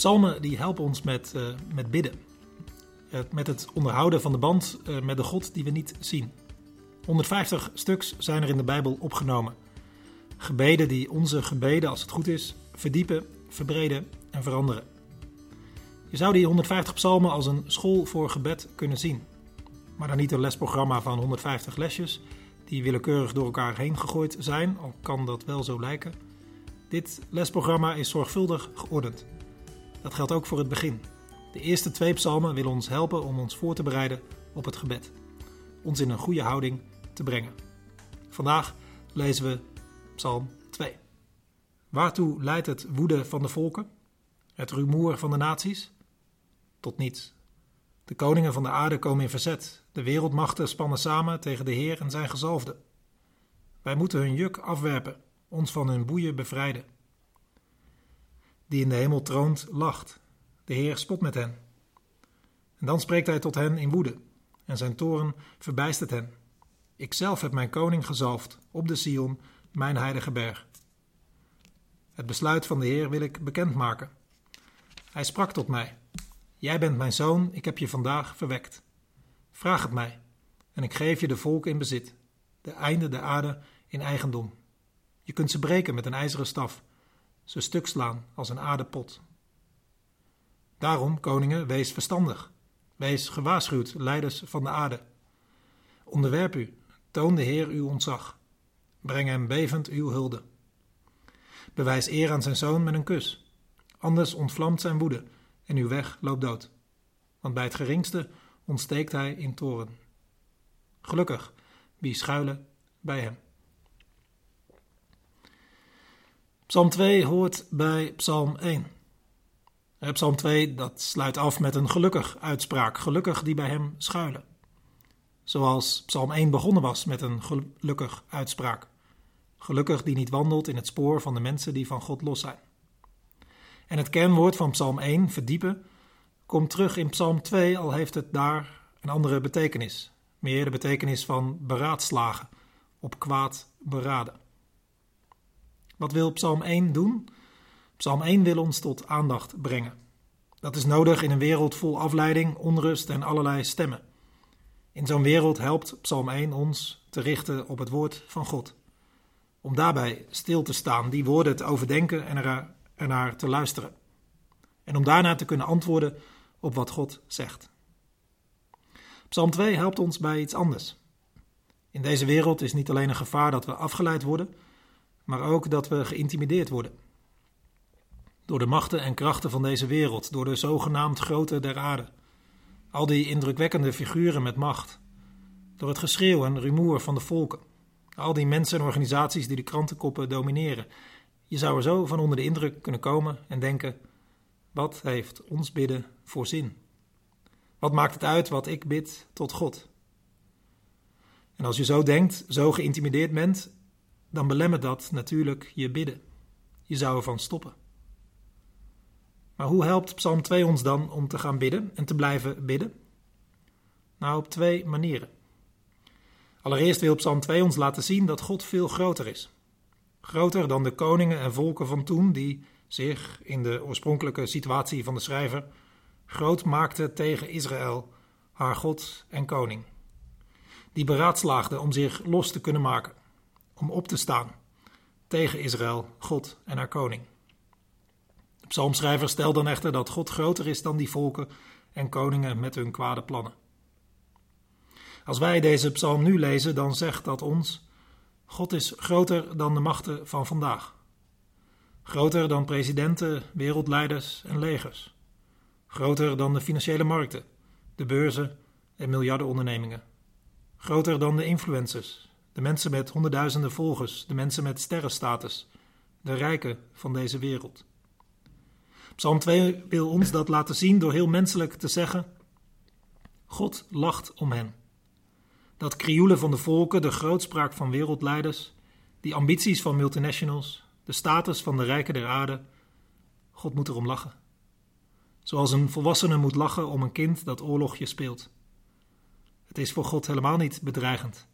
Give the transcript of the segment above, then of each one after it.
Psalmen die helpen ons met, uh, met bidden. Uh, met het onderhouden van de band uh, met de God die we niet zien. 150 stuks zijn er in de Bijbel opgenomen. Gebeden die onze gebeden, als het goed is, verdiepen, verbreden en veranderen. Je zou die 150 psalmen als een school voor gebed kunnen zien. Maar dan niet een lesprogramma van 150 lesjes die willekeurig door elkaar heen gegooid zijn, al kan dat wel zo lijken. Dit lesprogramma is zorgvuldig geordend. Dat geldt ook voor het begin. De eerste twee psalmen willen ons helpen om ons voor te bereiden op het gebed. Ons in een goede houding te brengen. Vandaag lezen we Psalm 2. Waartoe leidt het woede van de volken? Het rumoer van de naties? Tot niets. De koningen van de aarde komen in verzet. De wereldmachten spannen samen tegen de Heer en zijn gezalfde. Wij moeten hun juk afwerpen, ons van hun boeien bevrijden. Die in de hemel troont, lacht. De Heer spot met hen. En dan spreekt hij tot hen in woede, en zijn toren verbijstert hen. Ikzelf heb mijn koning gezalfd op de Sion, mijn heilige berg. Het besluit van de Heer wil ik bekendmaken. Hij sprak tot mij: Jij bent mijn zoon, ik heb je vandaag verwekt. Vraag het mij, en ik geef je de volken in bezit, de einde der aarde in eigendom. Je kunt ze breken met een ijzeren staf, ze stuk slaan als een aardepot. Daarom, koningen, wees verstandig. Wees gewaarschuwd, leiders van de aarde. Onderwerp u, toon de Heer uw ontzag. Breng hem bevend uw hulde. Bewijs eer aan zijn zoon met een kus. Anders ontvlamt zijn woede en uw weg loopt dood. Want bij het geringste ontsteekt hij in toren. Gelukkig wie schuilen bij hem. Psalm 2 hoort bij Psalm 1. Psalm 2 dat sluit af met een gelukkig uitspraak, gelukkig die bij hem schuilen. Zoals Psalm 1 begonnen was met een gelukkig uitspraak. Gelukkig die niet wandelt in het spoor van de mensen die van God los zijn. En het kernwoord van Psalm 1, verdiepen, komt terug in Psalm 2, al heeft het daar een andere betekenis. Meer de betekenis van beraadslagen, op kwaad beraden. Wat wil Psalm 1 doen? Psalm 1 wil ons tot aandacht brengen. Dat is nodig in een wereld vol afleiding, onrust en allerlei stemmen. In zo'n wereld helpt Psalm 1 ons te richten op het woord van God. Om daarbij stil te staan, die woorden te overdenken en ernaar te luisteren. En om daarna te kunnen antwoorden op wat God zegt. Psalm 2 helpt ons bij iets anders. In deze wereld is niet alleen een gevaar dat we afgeleid worden, maar ook dat we geïntimideerd worden. Door de machten en krachten van deze wereld, door de zogenaamd grote der aarde. Al die indrukwekkende figuren met macht. Door het geschreeuw en rumoer van de volken. Al die mensen en organisaties die de krantenkoppen domineren. Je zou er zo van onder de indruk kunnen komen en denken: wat heeft ons bidden voor zin? Wat maakt het uit wat ik bid tot God? En als je zo denkt, zo geïntimideerd bent, dan belemmert dat natuurlijk je bidden. Je zou ervan stoppen. Maar hoe helpt Psalm 2 ons dan om te gaan bidden en te blijven bidden? Nou, op twee manieren. Allereerst wil Psalm 2 ons laten zien dat God veel groter is. Groter dan de koningen en volken van toen, die zich in de oorspronkelijke situatie van de schrijver groot maakten tegen Israël, haar God en koning. Die beraadslaagden om zich los te kunnen maken, om op te staan tegen Israël, God en haar koning. De psalmschrijver stelt dan echter dat God groter is dan die volken en koningen met hun kwade plannen. Als wij deze psalm nu lezen, dan zegt dat ons: God is groter dan de machten van vandaag. Groter dan presidenten, wereldleiders en legers. Groter dan de financiële markten, de beurzen en miljardenondernemingen. Groter dan de influencers, de mensen met honderdduizenden volgers, de mensen met sterrenstatus, de rijken van deze wereld. Psalm 2 wil ons dat laten zien door heel menselijk te zeggen: God lacht om hen. Dat krioelen van de volken, de grootspraak van wereldleiders, die ambities van multinationals, de status van de rijken der aarde, God moet erom lachen. Zoals een volwassene moet lachen om een kind dat oorlogje speelt. Het is voor God helemaal niet bedreigend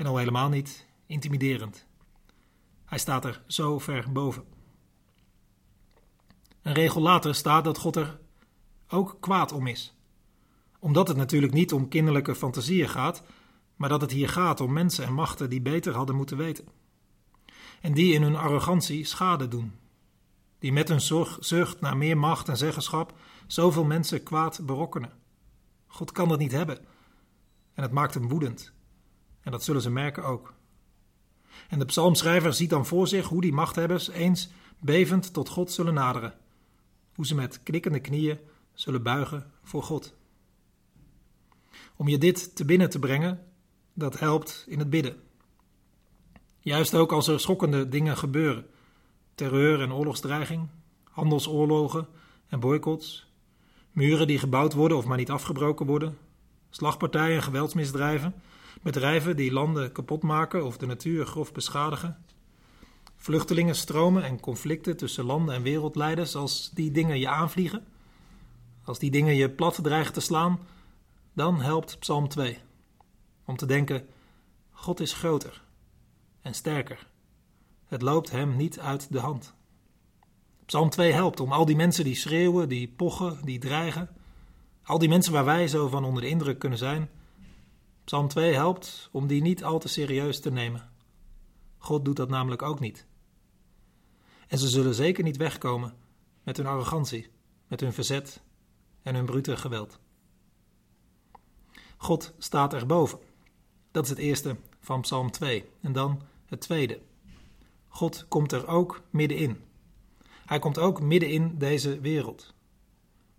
en al helemaal niet intimiderend. Hij staat er zo ver boven. Een regel later staat dat God er ook kwaad om is. Omdat het natuurlijk niet om kinderlijke fantasieën gaat, maar dat het hier gaat om mensen en machten die beter hadden moeten weten. En die in hun arrogantie schade doen. Die met hun zucht naar meer macht en zeggenschap zoveel mensen kwaad berokkenen. God kan dat niet hebben. En het maakt hem woedend. En dat zullen ze merken ook. En de psalmschrijver ziet dan voor zich hoe die machthebbers eens bevend tot God zullen naderen. Hoe ze met knikkende knieën zullen buigen voor God. Om je dit te binnen te brengen, dat helpt in het bidden. Juist ook als er schokkende dingen gebeuren: terreur en oorlogsdreiging, handelsoorlogen en boycotts, muren die gebouwd worden of maar niet afgebroken worden, slagpartijen en geweldsmisdrijven, bedrijven die landen kapot maken of de natuur grof beschadigen, vluchtelingenstromen en conflicten tussen landen en wereldleiders, als die dingen je aanvliegen, als die dingen je plat dreigen te slaan, dan helpt Psalm 2 om te denken: God is groter en sterker. Het loopt hem niet uit de hand. Psalm 2 helpt om al die mensen die schreeuwen, die pochen, die dreigen, al die mensen waar wij zo van onder de indruk kunnen zijn. Psalm 2 helpt om die niet al te serieus te nemen. God doet dat namelijk ook niet. En ze zullen zeker niet wegkomen met hun arrogantie, met hun verzet en hun brute geweld. God staat erboven. Dat is het eerste van Psalm 2. En dan het tweede. God komt er ook middenin. Hij komt ook midden in deze wereld.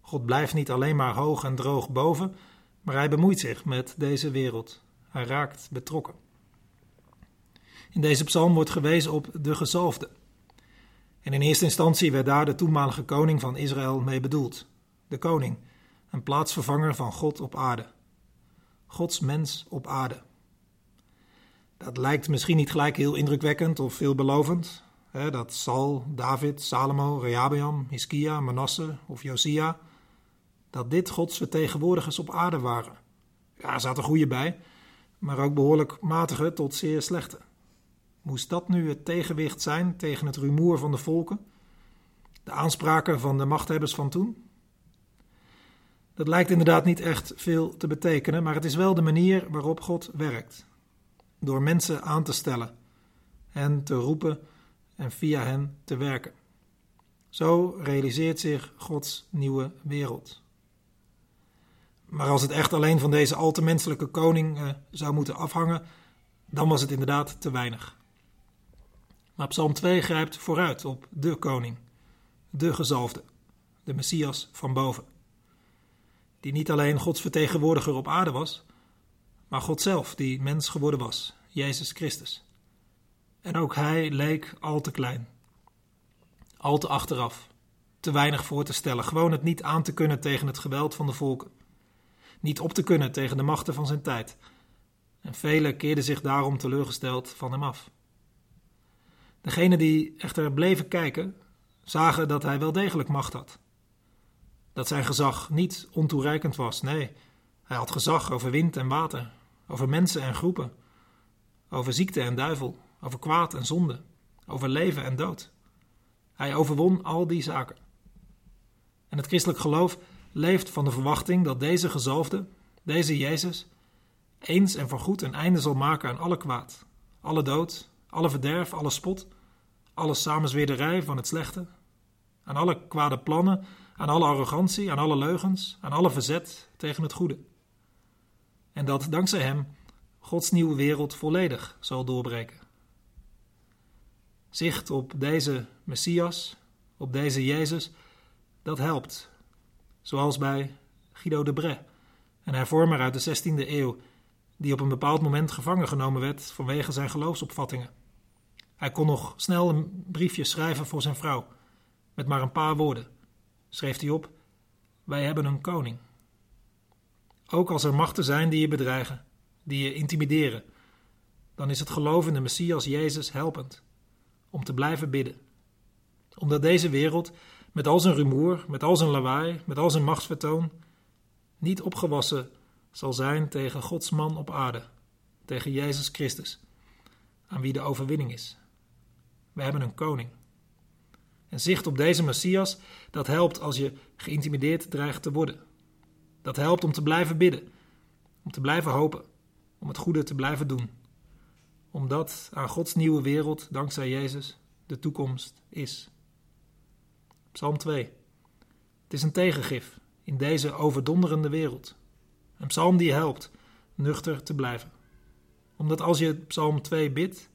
God blijft niet alleen maar hoog en droog boven, maar hij bemoeit zich met deze wereld. Hij raakt betrokken. In deze psalm wordt gewezen op de gezalfde. En in eerste instantie werd daar de toenmalige koning van Israël mee bedoeld. De koning, een plaatsvervanger van God op aarde. Gods mens op aarde. Dat lijkt misschien niet gelijk heel indrukwekkend of veelbelovend. Hè, dat Saul, David, Salomo, Rehabeam, Hiskia, Manasse of Josia, dat dit Gods vertegenwoordigers op aarde waren. Ja, er zaten goede bij, maar ook behoorlijk matige tot zeer slechte. Moest dat nu het tegenwicht zijn tegen het rumoer van de volken? De aanspraken van de machthebbers van toen? Dat lijkt inderdaad niet echt veel te betekenen, maar het is wel de manier waarop God werkt door mensen aan te stellen, hen te roepen en via hen te werken. Zo realiseert zich Gods nieuwe wereld. Maar als het echt alleen van deze al te menselijke koning eh, zou moeten afhangen, dan was het inderdaad te weinig. Maar Psalm 2 grijpt vooruit op de koning, de gezalfde, de Messias van boven. Die niet alleen Gods vertegenwoordiger op aarde was, maar God zelf die mens geworden was, Jezus Christus. En ook hij leek al te klein, al te achteraf, te weinig voor te stellen, gewoon het niet aan te kunnen tegen het geweld van de volken, niet op te kunnen tegen de machten van zijn tijd. En velen keerden zich daarom teleurgesteld van hem af. Degenen die echter bleven kijken, zagen dat hij wel degelijk macht had. Dat zijn gezag niet ontoereikend was, nee, hij had gezag over wind en water, over mensen en groepen, over ziekte en duivel, over kwaad en zonde, over leven en dood. Hij overwon al die zaken. En het christelijk geloof leeft van de verwachting dat deze gezalfde, deze Jezus, eens en voorgoed een einde zal maken aan alle kwaad, alle dood, alle verderf, alle spot, alle samenzweerderij van het slechte, aan alle kwade plannen, aan alle arrogantie, aan alle leugens, aan alle verzet tegen het goede. En dat dankzij hem Gods nieuwe wereld volledig zal doorbreken. Zicht op deze Messias, op deze Jezus, dat helpt. Zoals bij Guido de Bray, een hervormer uit de 16e eeuw, die op een bepaald moment gevangen genomen werd vanwege zijn geloofsopvattingen. Hij kon nog snel een briefje schrijven voor zijn vrouw, met maar een paar woorden. Schreef hij op: Wij hebben een koning. Ook als er machten zijn die je bedreigen, die je intimideren, dan is het geloof in de Messias Jezus helpend om te blijven bidden. Omdat deze wereld, met al zijn rumoer, met al zijn lawaai, met al zijn machtsvertoon, niet opgewassen zal zijn tegen Gods man op aarde, tegen Jezus Christus, aan wie de overwinning is. We hebben een koning. En zicht op deze Messias, dat helpt als je geïntimideerd dreigt te worden. Dat helpt om te blijven bidden, om te blijven hopen, om het goede te blijven doen. Omdat aan Gods nieuwe wereld, dankzij Jezus, de toekomst is. Psalm 2. Het is een tegengif in deze overdonderende wereld. Een psalm die helpt nuchter te blijven. Omdat als je psalm 2 bidt,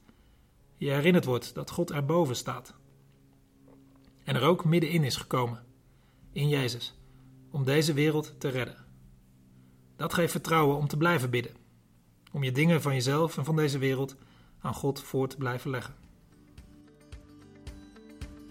je herinnerd wordt dat God erboven staat. En er ook middenin is gekomen, in Jezus, om deze wereld te redden. Dat geeft vertrouwen om te blijven bidden, om je dingen van jezelf en van deze wereld aan God voor te blijven leggen.